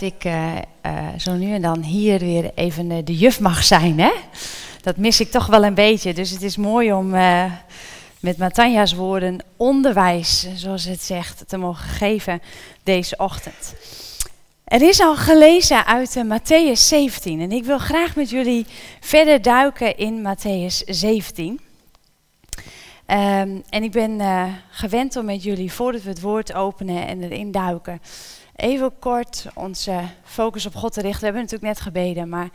ik uh, zo nu en dan hier weer even uh, de juf mag zijn. Hè? Dat mis ik toch wel een beetje. Dus het is mooi om met Matanja's woorden onderwijs, zoals het zegt, te mogen geven deze ochtend. Er is al gelezen uit Matthäus 17 en ik wil graag met jullie verder duiken in Matthäus 17. Um, en ik ben gewend om met jullie, voordat we het woord openen en erin duiken, even kort onze focus op God te richten. We hebben natuurlijk net gebeden, maar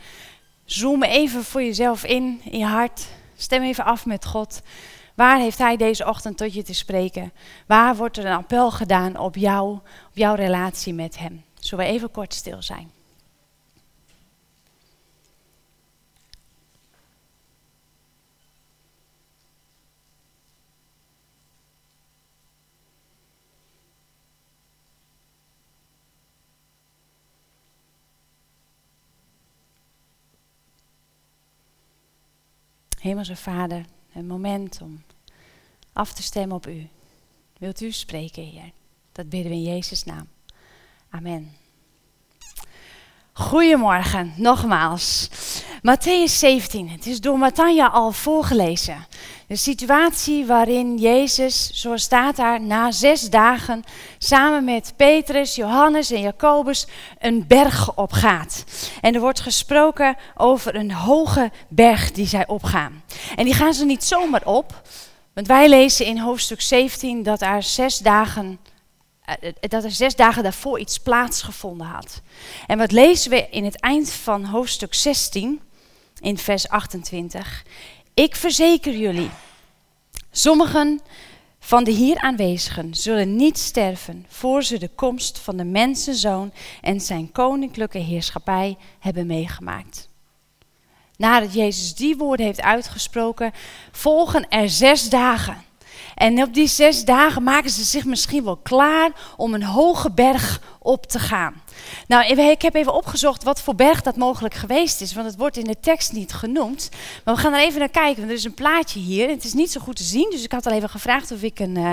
zoom even voor jezelf in, in je hart. Stem even af met God. Waar heeft Hij deze ochtend tot je te spreken? Waar wordt er een appel gedaan op jou, op jouw relatie met Hem? Zullen we even kort stil zijn? Hemelse Vader, een moment om af te stemmen op U. Wilt U spreken, Heer? Dat bidden we in Jezus' naam. Amen. Goedemorgen, nogmaals. Matthäus 17, het is door Matanja al voorgelezen. De situatie waarin Jezus, zoals staat daar, na zes dagen samen met Petrus, Johannes en Jacobus een berg opgaat. En er wordt gesproken over een hoge berg die zij opgaan. En die gaan ze niet zomaar op, want wij lezen in hoofdstuk 17 dat er zes dagen eh, dat er zes dagen daarvoor iets plaatsgevonden had. En wat lezen we in het eind van hoofdstuk 16, in vers 28? Ik verzeker jullie, sommigen van de hier aanwezigen zullen niet sterven voor ze de komst van de mensenzoon en zijn koninklijke heerschappij hebben meegemaakt. Nadat Jezus die woorden heeft uitgesproken, volgen er zes dagen. En op die zes dagen maken ze zich misschien wel klaar om een hoge berg op te gaan. Nou, ik heb even opgezocht wat voor berg dat mogelijk geweest is, want het wordt in de tekst niet genoemd. Maar we gaan er even naar kijken, er is een plaatje hier. Het is niet zo goed te zien, dus ik had al even gevraagd of ik een uh,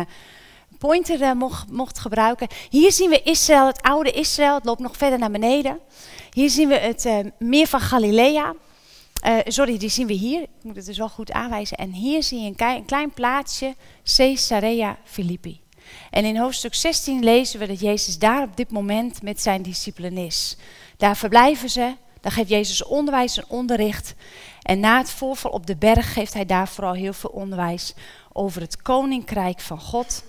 pointer uh, mocht, mocht gebruiken. Hier zien we Israël, het oude Israël, het loopt nog verder naar beneden. Hier zien we het uh, meer van Galilea. Sorry, die zien we hier. Ik moet het dus wel goed aanwijzen. En hier zie je een, een klein plaatsje, Caesarea Philippi. En in hoofdstuk 16 lezen we dat Jezus daar op dit moment met zijn discipelen is. Daar verblijven ze, daar geeft Jezus onderwijs en onderricht. En na het voorval op de berg geeft hij daar vooral heel veel onderwijs over het koninkrijk van God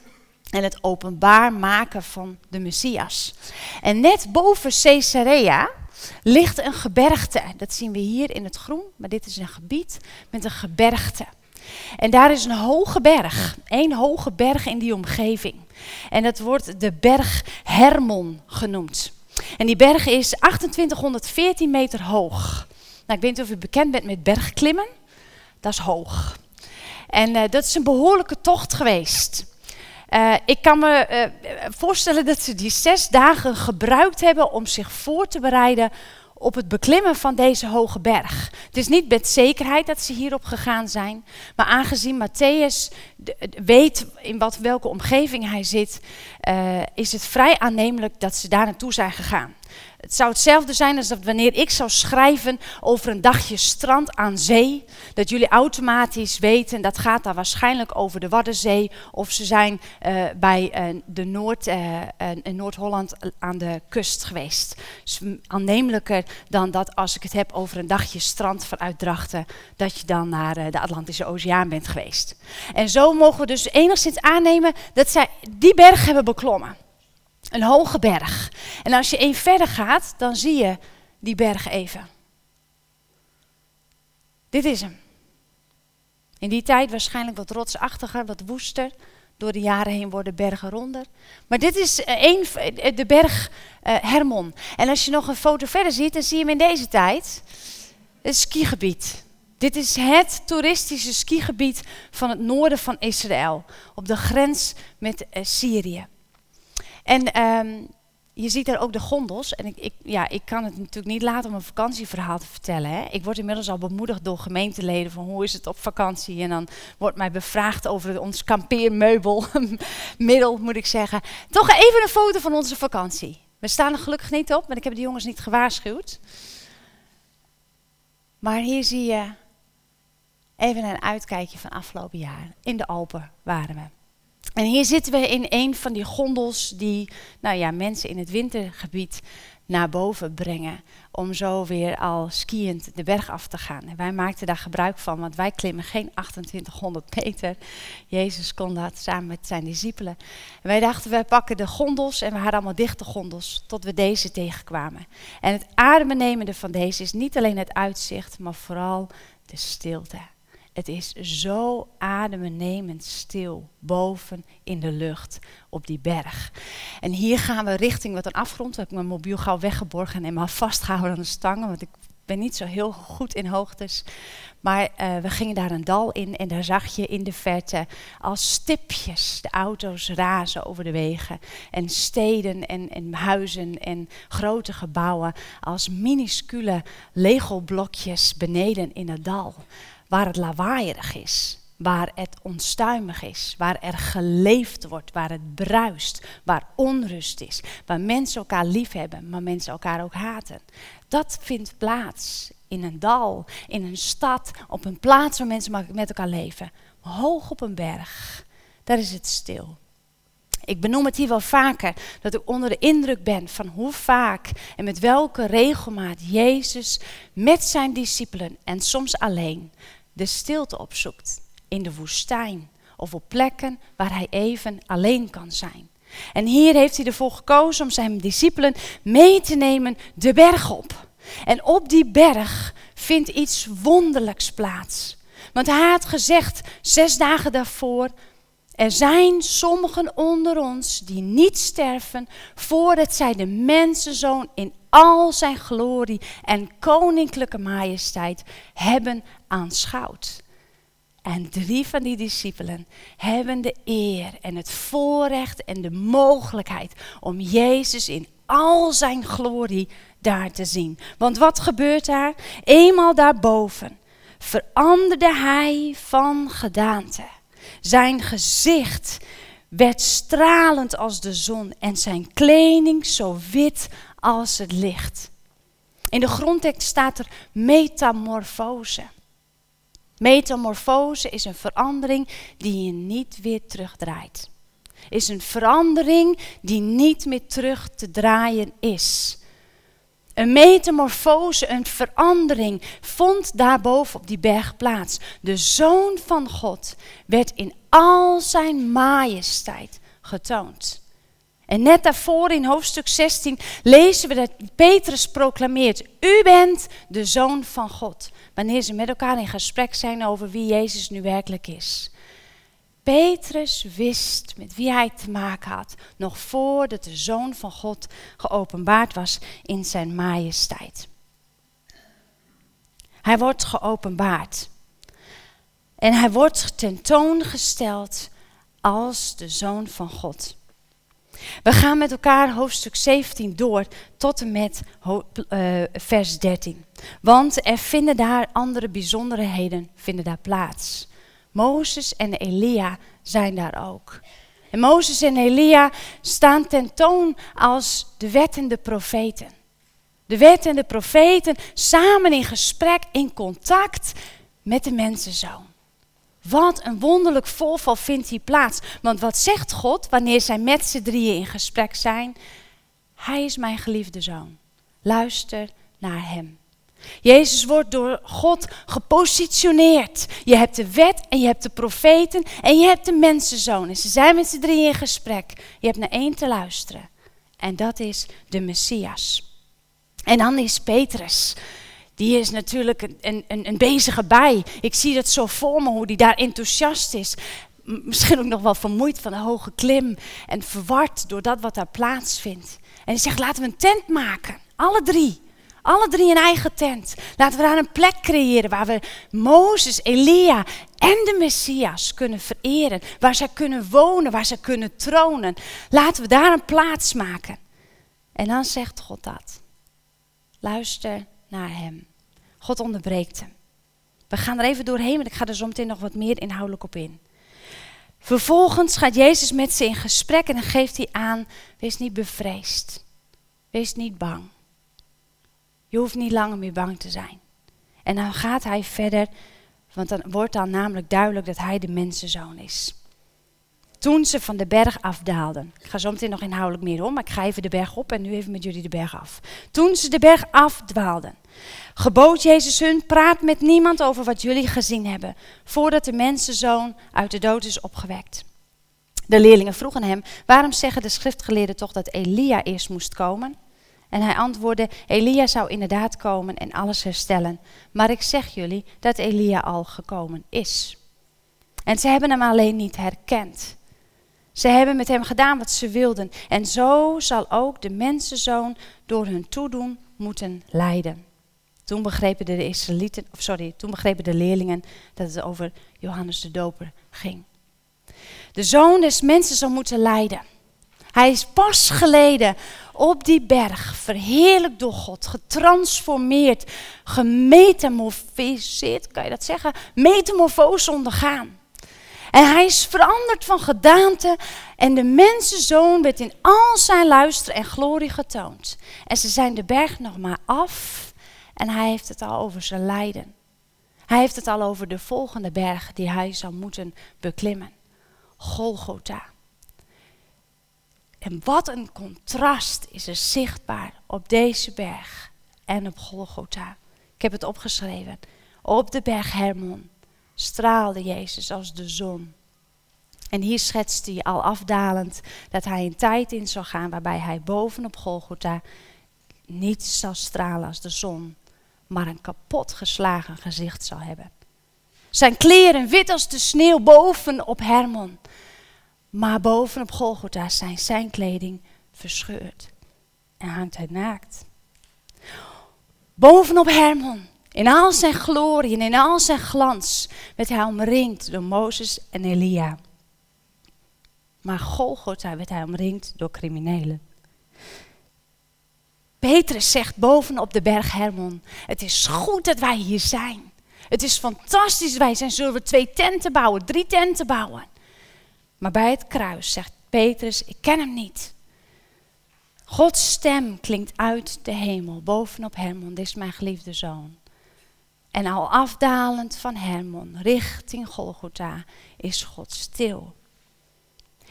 en het openbaar maken van de Messias. En net boven Caesarea ligt een gebergte. Dat zien we hier in het groen, maar dit is een gebied met een gebergte. En daar is een hoge berg, één hoge berg in die omgeving. En dat wordt de berg Hermon genoemd. En die berg is 2814 meter hoog. Nou, ik weet niet of u bekend bent met bergklimmen. Dat is hoog. En uh, dat is een behoorlijke tocht geweest. Uh, ik kan me uh, voorstellen dat ze die zes dagen gebruikt hebben om zich voor te bereiden op het beklimmen van deze hoge berg. Het is niet met zekerheid dat ze hierop gegaan zijn, maar aangezien Matthäus weet in wat, welke omgeving hij zit, uh, is het vrij aannemelijk dat ze daar naartoe zijn gegaan. Het zou hetzelfde zijn als dat wanneer ik zou schrijven over een dagje strand aan zee. Dat jullie automatisch weten, dat gaat daar waarschijnlijk over de Waddenzee. Of ze zijn uh, bij uh, de Noord, uh, in Noord-Holland aan de kust geweest. Dus aannemelijker dan dat als ik het heb over een dagje strand vanuit Drachten. Dat je dan naar de Atlantische Oceaan bent geweest. En zo mogen we dus enigszins aannemen dat zij die berg hebben beklommen. Een hoge berg. En als je één verder gaat, dan zie je die berg even. Dit is hem. In die tijd waarschijnlijk wat rotsachtiger, wat woester. Door de jaren heen worden bergen ronder. Maar dit is een, eh, eh, de berg uh, Hermon. En als je nog een foto verder ziet, dan zie je hem in deze tijd. Het skigebied. Dit is het toeristische skigebied van het noorden van Israël. Op de grens met Syrië. En um, je ziet daar ook de gondels. En ik, ik, ja, ik kan het natuurlijk niet laten om een vakantieverhaal te vertellen. Hè. Ik word inmiddels al bemoedigd door gemeenteleden van hoe is het op vakantie. En dan wordt mij bevraagd over ons kampeermeubel, middel moet ik zeggen. Toch even een foto van onze vakantie. We staan er gelukkig niet op, want ik heb de jongens niet gewaarschuwd. Maar hier zie je even een uitkijkje van afgelopen jaar. In de Alpen waren we. En hier zitten we in een van die gondels die nou ja, mensen in het wintergebied naar boven brengen. Om zo weer al skiënd de berg af te gaan. En wij maakten daar gebruik van, want wij klimmen geen 2800 meter. Jezus kon dat samen met zijn discipelen. En wij dachten, wij pakken de gondels en we hadden allemaal dichte gondels tot we deze tegenkwamen. En het adembenemende van deze is niet alleen het uitzicht, maar vooral de stilte. Het is zo adembenemend stil boven in de lucht op die berg. En hier gaan we richting wat een afgrond. Ik heb mijn mobiel gauw weggeborgen en maar vastgehouden aan de stangen, want ik ben niet zo heel goed in hoogtes. Maar uh, we gingen daar een dal in en daar zag je in de verte als stipjes de auto's razen over de wegen. En steden en, en huizen en grote gebouwen als minuscule Lego-blokjes beneden in het dal waar het lawaaierig is, waar het onstuimig is, waar er geleefd wordt, waar het bruist, waar onrust is, waar mensen elkaar lief hebben, maar mensen elkaar ook haten. Dat vindt plaats in een dal, in een stad, op een plaats waar mensen met elkaar leven. Hoog op een berg, daar is het stil. Ik benoem het hier wel vaker, dat ik onder de indruk ben van hoe vaak en met welke regelmaat Jezus met zijn discipelen en soms alleen de stilte opzoekt in de woestijn of op plekken waar hij even alleen kan zijn. En hier heeft hij ervoor gekozen om zijn discipelen mee te nemen de berg op. En op die berg vindt iets wonderlijks plaats. Want hij had gezegd, zes dagen daarvoor, er zijn sommigen onder ons die niet sterven voordat zij de mensenzoon in al zijn glorie en koninklijke majesteit hebben aanschouwd. En drie van die discipelen hebben de eer en het voorrecht en de mogelijkheid om Jezus in al zijn glorie daar te zien. Want wat gebeurt daar? Eenmaal daarboven veranderde hij van gedaante. Zijn gezicht werd stralend als de zon en zijn kleding zo wit als het licht. In de grondtekst staat er metamorfose. Metamorfose is een verandering die je niet weer terugdraait. Is een verandering die niet meer terug te draaien is. Een metamorfose, een verandering vond daarboven op die berg plaats. De Zoon van God werd in al zijn majesteit getoond. En net daarvoor in hoofdstuk 16 lezen we dat Petrus proclameert: U bent de zoon van God. Wanneer ze met elkaar in gesprek zijn over wie Jezus nu werkelijk is. Petrus wist met wie hij te maken had, nog voordat de zoon van God geopenbaard was in zijn majesteit. Hij wordt geopenbaard. En hij wordt tentoongesteld als de zoon van God. We gaan met elkaar hoofdstuk 17 door tot en met uh, vers 13. Want er vinden daar andere bijzonderheden vinden daar plaats. Mozes en Elia zijn daar ook. En Mozes en Elia staan tentoon als de wet en de profeten. De wet en de profeten samen in gesprek, in contact met de mensenzoon. Wat een wonderlijk voorval vindt hier plaats. Want wat zegt God wanneer zij met z'n drieën in gesprek zijn? Hij is mijn geliefde zoon. Luister naar hem. Jezus wordt door God gepositioneerd. Je hebt de wet en je hebt de profeten en je hebt de mensenzoon. En ze zijn met z'n drieën in gesprek. Je hebt naar één te luisteren. En dat is de Messias. En dan is Petrus die is natuurlijk een, een, een bezige bij. Ik zie dat zo voor me, hoe die daar enthousiast is. Misschien ook nog wel vermoeid van de hoge klim en verward door dat wat daar plaatsvindt. En hij zegt, laten we een tent maken, alle drie. Alle drie een eigen tent. Laten we daar een plek creëren waar we Mozes, Elia en de Messias kunnen vereren. Waar zij kunnen wonen, waar ze kunnen tronen. Laten we daar een plaats maken. En dan zegt God dat. Luister naar hem. God onderbreekt hem. We gaan er even doorheen, want ik ga er zo meteen nog wat meer inhoudelijk op in. Vervolgens gaat Jezus met ze in gesprek en dan geeft hij aan, wees niet bevreesd. wees niet bang. Je hoeft niet langer meer bang te zijn. En dan gaat hij verder, want dan wordt dan namelijk duidelijk dat hij de mensenzoon is. Toen ze van de berg afdaalden. Ik ga zo meteen nog inhoudelijk meer om, maar ik ga even de berg op en nu even met jullie de berg af. Toen ze de berg afdwaalden, gebood Jezus hun, praat met niemand over wat jullie gezien hebben, voordat de mensenzoon uit de dood is opgewekt. De leerlingen vroegen hem, waarom zeggen de schriftgeleerden toch dat Elia eerst moest komen? En hij antwoordde, Elia zou inderdaad komen en alles herstellen. Maar ik zeg jullie dat Elia al gekomen is. En ze hebben hem alleen niet herkend. Ze hebben met hem gedaan wat ze wilden. En zo zal ook de mensenzoon door hun toedoen moeten lijden. Toen begrepen de Israëlieten, of sorry, toen begrepen de leerlingen dat het over Johannes de Doper ging. De zoon des mensen zal moeten lijden. Hij is pas geleden op die berg, verheerlijk door God, getransformeerd, gemetamorfiseerd, kan je dat zeggen? Metamorfose ondergaan. En hij is veranderd van gedaante en de mensenzoon werd in al zijn luister en glorie getoond. En ze zijn de berg nog maar af en hij heeft het al over zijn lijden. Hij heeft het al over de volgende berg die hij zal moeten beklimmen. Golgotha. En wat een contrast is er zichtbaar op deze berg en op Golgotha. Ik heb het opgeschreven. Op de berg Hermon straalde Jezus als de zon. En hier schetst hij al afdalend dat hij een tijd in zou gaan waarbij hij bovenop Golgotha niet zal stralen als de zon, maar een kapot geslagen gezicht zal hebben. Zijn kleren wit als de sneeuw boven op Hermon. Maar bovenop Golgotha zijn zijn kleding verscheurd en hangt hij naakt. Bovenop Hermon, in al zijn glorie en in al zijn glans, werd hij omringd door Mozes en Elia. Maar Golgotha werd hij omringd door criminelen. Petrus zegt bovenop de berg Hermon, het is goed dat wij hier zijn. Het is fantastisch, wij zijn. Zullen we twee tenten bouwen, drie tenten bouwen? Maar bij het kruis zegt Petrus, ik ken hem niet. Gods stem klinkt uit de hemel, bovenop Hermon, dit is mijn geliefde zoon. En al afdalend van Hermon richting Golgotha is God stil.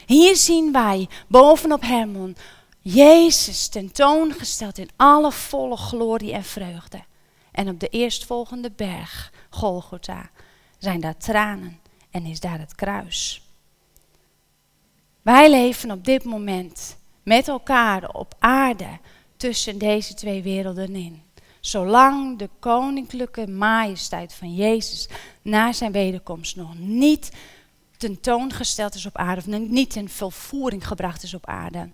Hier zien wij bovenop Hermon Jezus tentoongesteld in alle volle glorie en vreugde. En op de eerstvolgende berg, Golgotha, zijn daar tranen en is daar het kruis. Wij leven op dit moment met elkaar op aarde tussen deze twee werelden in. Zolang de koninklijke majesteit van Jezus na zijn wederkomst nog niet tentoongesteld is op aarde, of niet in volvoering gebracht is op aarde,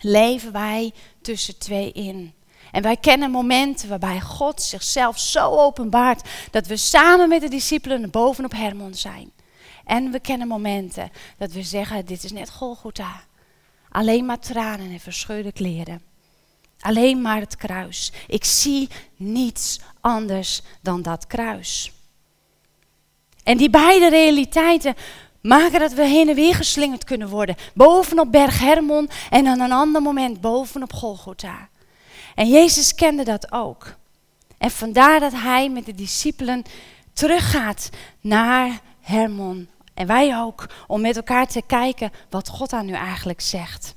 leven wij tussen twee in. En wij kennen momenten waarbij God zichzelf zo openbaart dat we samen met de discipelen bovenop Hermon zijn. En we kennen momenten dat we zeggen, dit is net Golgotha. Alleen maar tranen en verscheurde kleren. Alleen maar het kruis. Ik zie niets anders dan dat kruis. En die beide realiteiten maken dat we heen en weer geslingerd kunnen worden. Bovenop Berg Hermon en dan een ander moment bovenop Golgotha. En Jezus kende dat ook. En vandaar dat hij met de discipelen teruggaat naar Hermon en wij ook, om met elkaar te kijken wat God daar nu eigenlijk zegt.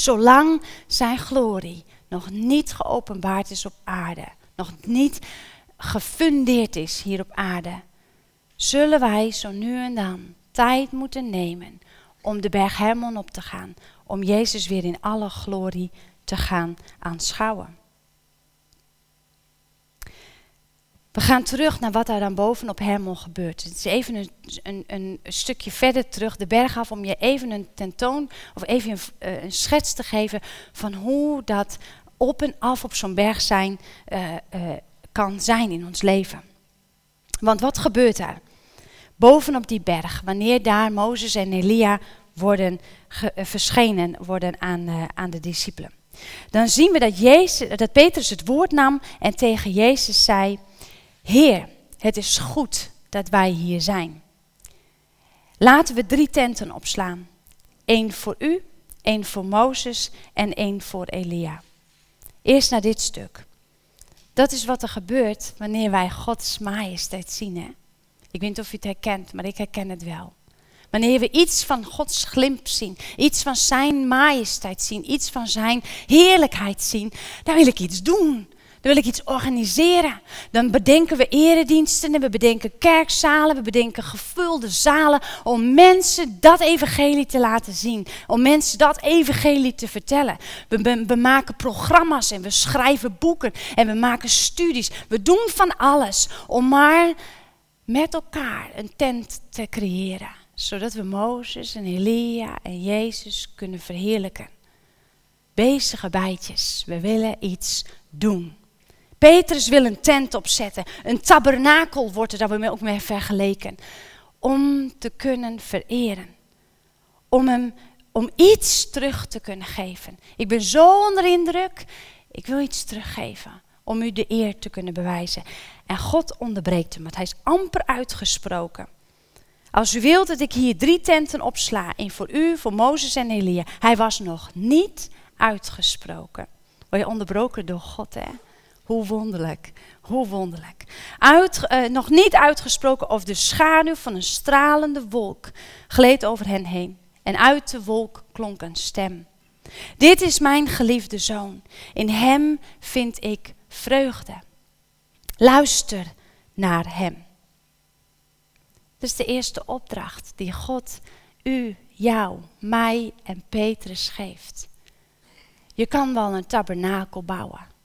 Zolang zijn glorie nog niet geopenbaard is op aarde, nog niet gefundeerd is hier op aarde, zullen wij zo nu en dan tijd moeten nemen om de berg Hermon op te gaan, om Jezus weer in alle glorie te gaan aanschouwen. We gaan terug naar wat daar dan bovenop Hermon gebeurt. Het is even een, een, een, stukje verder terug de berg af om je even een tentoon of even een, eh, een schets te geven van hoe dat op en af op zo'n berg zijn uh, uh, kan zijn in ons leven. Want wat gebeurt daar? Bovenop die berg, wanneer daar Mozes en Elia worden verschenen worden aan, aan de discipelen. Dan zien we dat, Jezus, dat Petrus het woord nam en tegen Jezus zei: Heer, het is goed dat wij hier zijn. Laten we drie tenten opslaan. Eén voor u, één voor Mozes en één voor Elia. Eerst naar dit stuk. Dat is wat er gebeurt wanneer wij Gods majesteit zien. Hè? Ik weet niet of je het herkent, maar ik herken het wel. Wanneer we iets van Gods glimp zien, iets van Zijn majesteit zien, iets van Zijn heerlijkheid zien, dan wil ik iets doen. Wil ik iets organiseren. Dan bedenken we erediensten en we bedenken kerkzalen, we bedenken gevulde zalen om mensen dat evangelie te laten zien. Om mensen dat evangelie te vertellen. We, we maken programma's en we schrijven boeken en we maken studies. We doen van alles om maar met elkaar een tent te creëren. Zodat we Mozes en Elia en Jezus kunnen verheerlijken. Bezige bijtjes, we willen iets doen. Petrus wil een tent opzetten. Een tabernakel wordt er dan ook mee vergeleken. Om te kunnen vereren. Om hem om iets terug te kunnen geven. Ik ben zo onder indruk. Ik wil iets teruggeven. Om u de eer te kunnen bewijzen. En God onderbreekt hem, want hij is amper uitgesproken. Als u wilt dat ik hier drie tenten opsla, één voor u, voor Mozes en Elia. Hij was nog niet uitgesproken. Word je onderbroken door God, hè? Hoe wonderlijk, hoe wonderlijk. Uit, uh, nog niet uitgesproken of de schaduw van een stralende wolk gleed over hen heen. En uit de wolk klonk een stem. Dit is mijn geliefde zoon. In hem vind ik vreugde. Luister naar hem. Dat is de eerste opdracht die God u, jou, mij en Petrus geeft. Je kan wel een tabernakel bouwen.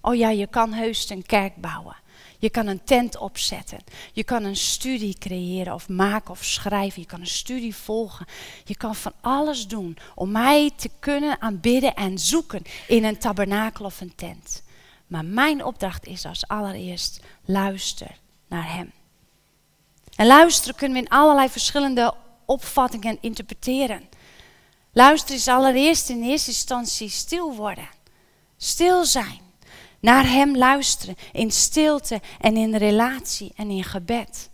Oh ja, je kan heus een kerk bouwen. Je kan een tent opzetten. Je kan een studie creëren of maken of schrijven. Je kan een studie volgen. Je kan van alles doen om mij te kunnen aanbidden en zoeken in een tabernakel of een tent. Maar mijn opdracht is als allereerst luister naar Hem. En luisteren kunnen we in allerlei verschillende opvattingen interpreteren. Luisteren is allereerst in eerste instantie stil worden. Stil zijn. Naar Hem luisteren in stilte en in relatie en in gebed.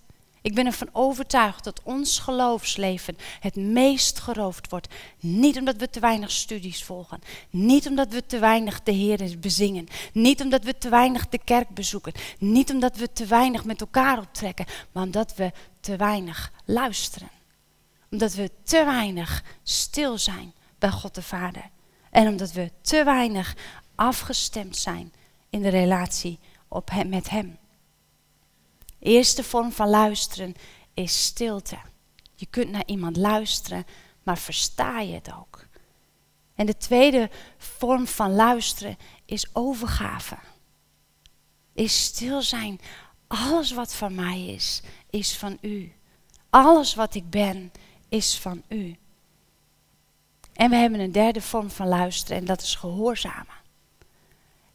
Ik ben ervan overtuigd dat ons geloofsleven het meest geroofd wordt. Niet omdat we te weinig studies volgen. Niet omdat we te weinig de Heer bezingen. Niet omdat we te weinig de kerk bezoeken. Niet omdat we te weinig met elkaar optrekken. Maar omdat we te weinig luisteren. Omdat we te weinig stil zijn bij God de Vader. En omdat we te weinig afgestemd zijn in de relatie op hem, met Hem. eerste vorm van luisteren is stilte. Je kunt naar iemand luisteren, maar versta je het ook? En de tweede vorm van luisteren is overgave. Is stil zijn. Alles wat van mij is, is van u. Alles wat ik ben, is van u. En we hebben een derde vorm van luisteren en dat is gehoorzamen.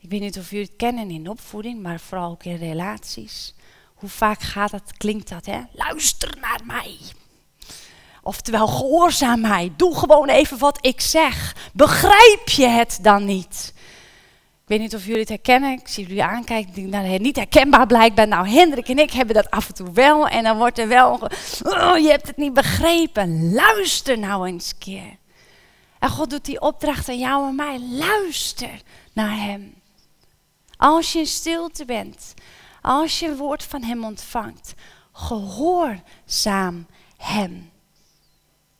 Ik weet niet of jullie het kennen in opvoeding, maar vooral ook in relaties. Hoe vaak gaat dat, klinkt dat, hè? Luister naar mij. Oftewel, gehoorzaam mij. Doe gewoon even wat ik zeg. Begrijp je het dan niet? Ik weet niet of jullie het herkennen. Ik zie jullie aankijken. Ik denk, nou, niet herkenbaar blijkbaar. Nou, Hendrik en ik hebben dat af en toe wel. En dan wordt er wel, oh, je hebt het niet begrepen. Luister nou eens een keer. En God doet die opdracht aan jou en mij. Luister naar Hem. Als je in stilte bent, als je een woord van Hem ontvangt, gehoorzaam Hem.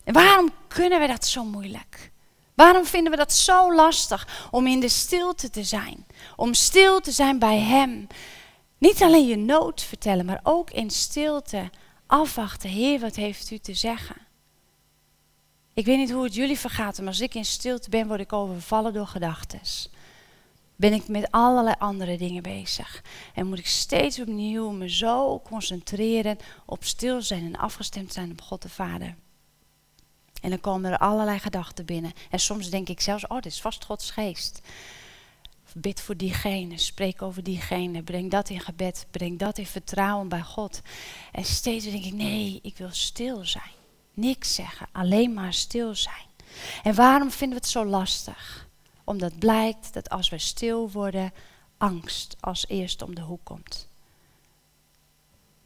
En waarom kunnen we dat zo moeilijk? Waarom vinden we dat zo lastig om in de stilte te zijn? Om stil te zijn bij Hem. Niet alleen je nood vertellen, maar ook in stilte afwachten. Heer, wat heeft u te zeggen? Ik weet niet hoe het jullie vergaat, maar als ik in stilte ben, word ik overvallen door gedachten ben ik met allerlei andere dingen bezig. En moet ik steeds opnieuw me zo concentreren op stil zijn en afgestemd zijn op God de Vader. En dan komen er allerlei gedachten binnen. En soms denk ik zelfs, oh, dit is vast Gods geest. Bid voor diegene, spreek over diegene, breng dat in gebed, breng dat in vertrouwen bij God. En steeds denk ik, nee, ik wil stil zijn. Niks zeggen, alleen maar stil zijn. En waarom vinden we het zo lastig? Omdat blijkt dat als we stil worden, angst als eerst om de hoek komt.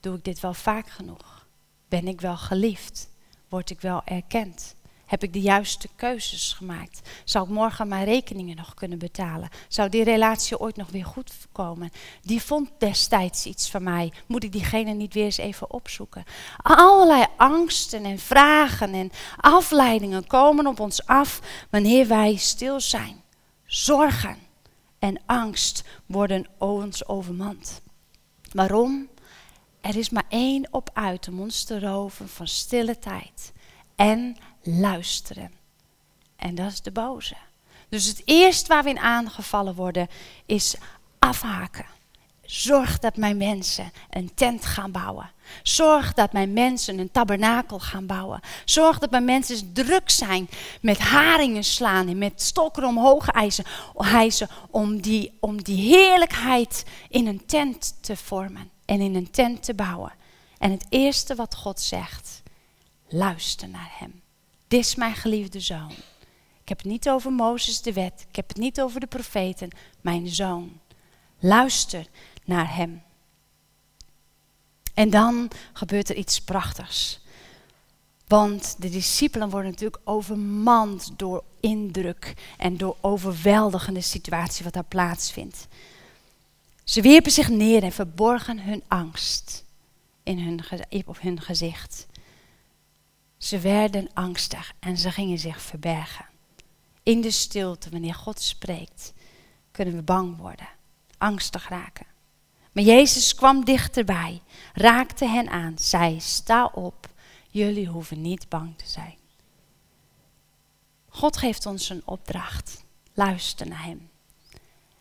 Doe ik dit wel vaak genoeg? Ben ik wel geliefd? Word ik wel erkend? Heb ik de juiste keuzes gemaakt? Zou ik morgen mijn rekeningen nog kunnen betalen? Zou die relatie ooit nog weer goed komen? Die vond destijds iets van mij. Moet ik diegene niet weer eens even opzoeken? Allerlei angsten en vragen en afleidingen komen op ons af wanneer wij stil zijn. Zorgen en angst worden ons overmand. Waarom? Er is maar één op uit om ons te roven van stille tijd en luisteren. En dat is de boze. Dus het eerste waar we in aangevallen worden is afhaken. Zorg dat mijn mensen een tent gaan bouwen. Zorg dat mijn mensen een tabernakel gaan bouwen. Zorg dat mijn mensen druk zijn met haringen slaan en met stokken omhoog hijsen om die, om die heerlijkheid in een tent te vormen en in een tent te bouwen. En het eerste wat God zegt, luister naar Hem. Dit is mijn geliefde zoon. Ik heb het niet over Mozes de wet, ik heb het niet over de profeten, mijn zoon. Luister naar Hem. En dan gebeurt er iets prachtigs. Want de discipelen worden natuurlijk overmand door indruk en door overweldigende situatie wat daar plaatsvindt. Ze wierpen zich neer en verborgen hun angst in hun, op hun gezicht. Ze werden angstig en ze gingen zich verbergen. In de stilte, wanneer God spreekt, kunnen we bang worden, angstig raken. Maar Jezus kwam dichterbij, raakte hen aan, zei: Sta op, jullie hoeven niet bang te zijn. God geeft ons een opdracht. Luister naar Hem.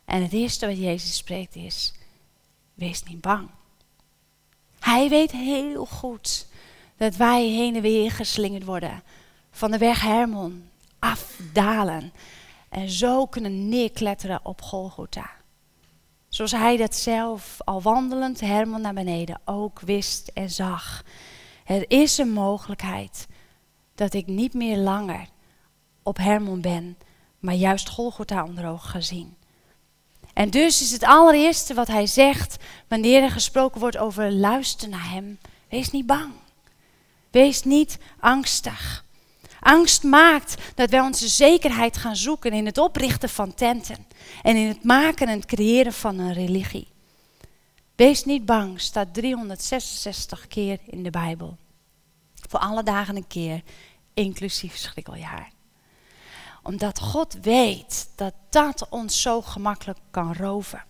En het eerste wat Jezus spreekt is: Wees niet bang. Hij weet heel goed dat wij heen en weer geslingerd worden. Van de weg Hermon afdalen. En zo kunnen neerkletteren op Golgotha. Zoals hij dat zelf al wandelend Hermon naar beneden ook wist en zag. Er is een mogelijkheid dat ik niet meer langer op Hermon ben, maar juist Golgotha onder ogen ga zien. En dus is het allereerste wat hij zegt wanneer er gesproken wordt over luisteren naar hem, wees niet bang. Wees niet angstig. Angst maakt dat wij onze zekerheid gaan zoeken in het oprichten van tenten en in het maken en het creëren van een religie. Wees niet bang, staat 366 keer in de Bijbel. Voor alle dagen een keer, inclusief schrikkeljaar. Omdat God weet dat dat ons zo gemakkelijk kan roven.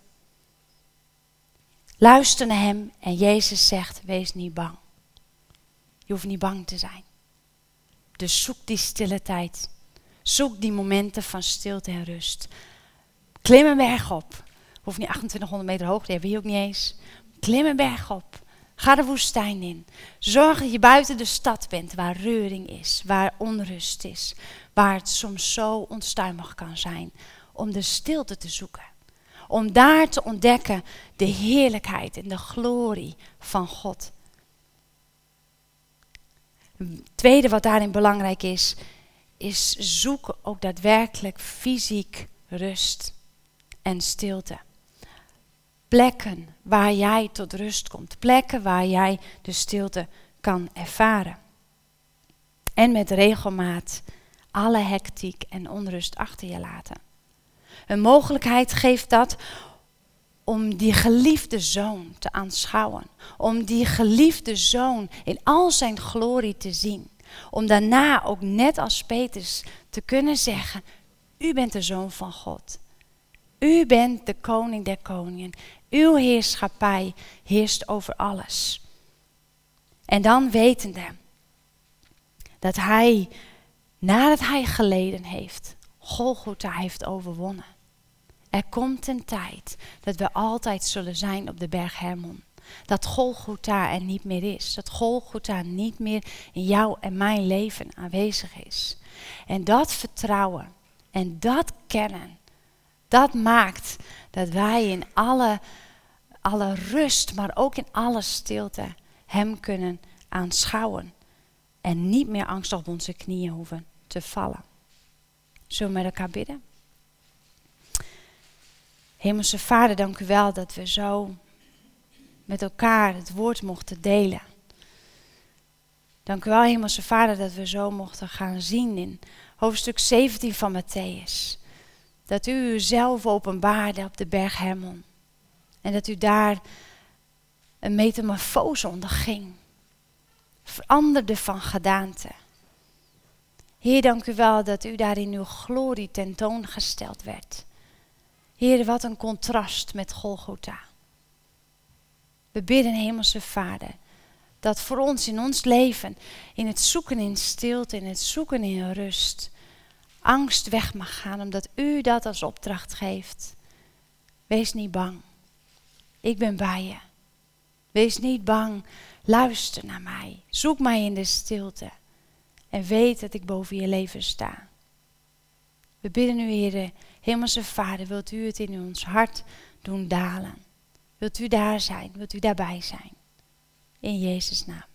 Luister naar Hem en Jezus zegt, wees niet bang. Je hoeft niet bang te zijn. Dus zoek die stille tijd. Zoek die momenten van stilte en rust. Klim een berg op. Hoeft niet 2800 meter hoog, die hebben we ook niet eens. Klim een berg op. Ga de woestijn in. Zorg dat je buiten de stad bent, waar reuring is, waar onrust is, waar het soms zo onstuimig kan zijn. Om de stilte te zoeken. Om daar te ontdekken de heerlijkheid en de glorie van God. Tweede wat daarin belangrijk is, is zoek ook daadwerkelijk fysiek rust en stilte. Plekken waar jij tot rust komt. Plekken waar jij de stilte kan ervaren. En met regelmaat alle hectiek en onrust achter je laten. Een mogelijkheid geeft dat om die geliefde zoon te aanschouwen. Om die geliefde zoon in al zijn glorie te zien. Om daarna ook net als Petrus te kunnen zeggen, u bent de zoon van God. U bent de koning der koningen. Uw heerschappij heerst over alles. En dan wetende dat hij, nadat hij geleden heeft, Golgotha heeft overwonnen. Er komt een tijd dat we altijd zullen zijn op de berg Hermon. Dat Golgotha er niet meer is. Dat Golgotha niet meer in jou en mijn leven aanwezig is. En dat vertrouwen en dat kennen, dat maakt dat wij in alle, alle rust, maar ook in alle stilte Hem kunnen aanschouwen. En niet meer angst op onze knieën hoeven te vallen. Zullen we met elkaar bidden? Hemelse Vader, dank u wel dat we zo met elkaar het woord mochten delen. Dank u wel, Hemelse Vader, dat we zo mochten gaan zien in hoofdstuk 17 van Matthäus. Dat u uzelf openbaarde op de berg Hermon. En dat u daar een metamorfose onderging. Veranderde van gedaante. Heer, dank u wel dat u daar in uw glorie tentoongesteld werd. Heer, wat een contrast met Golgotha. We bidden, Hemelse Vader, dat voor ons in ons leven, in het zoeken in stilte, in het zoeken in rust, angst weg mag gaan, omdat u dat als opdracht geeft. Wees niet bang. Ik ben bij je. Wees niet bang. Luister naar mij. Zoek mij in de stilte. En weet dat ik boven je leven sta. We bidden u, Heer, Hemelse Vader, wilt u het in ons hart doen dalen? Wilt u daar zijn? Wilt u daarbij zijn? In Jezus' naam.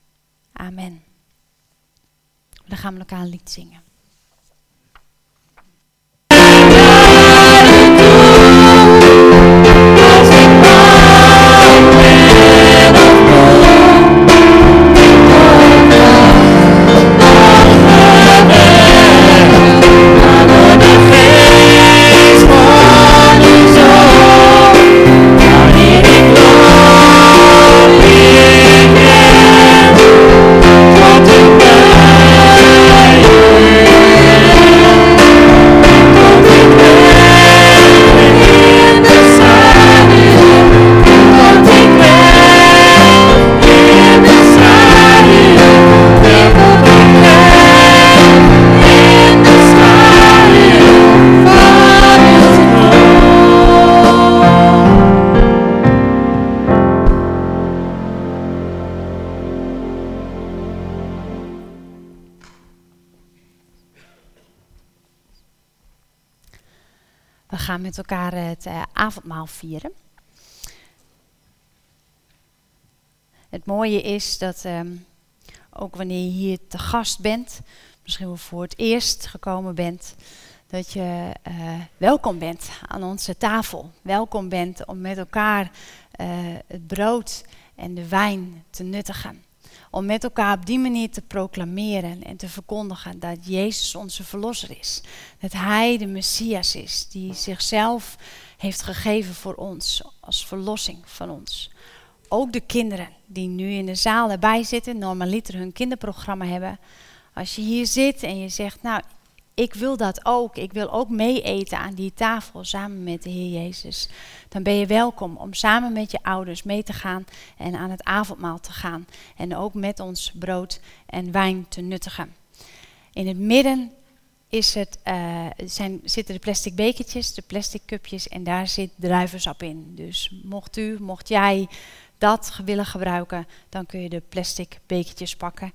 Amen. Dan gaan we elkaar een lied zingen. Met elkaar het uh, avondmaal vieren. Het mooie is dat um, ook wanneer je hier te gast bent, misschien wel voor het eerst gekomen bent, dat je uh, welkom bent aan onze tafel. Welkom bent om met elkaar uh, het brood en de wijn te nuttigen om met elkaar op die manier te proclameren en te verkondigen dat Jezus onze verlosser is. Dat Hij de Messias is, die zichzelf heeft gegeven voor ons, als verlossing van ons. Ook de kinderen die nu in de zaal erbij zitten, normaliter hun kinderprogramma hebben. Als je hier zit en je zegt, nou, ik wil dat ook. Ik wil ook mee eten aan die tafel samen met de Heer Jezus. Dan ben je welkom om samen met je ouders mee te gaan en aan het avondmaal te gaan. En ook met ons brood en wijn te nuttigen. In het midden is het, uh, zijn, zitten de plastic bekertjes, de plastic cupjes en daar zit druivensap in. Dus mocht u, mocht jij dat willen gebruiken, dan kun je de plastic bekertjes pakken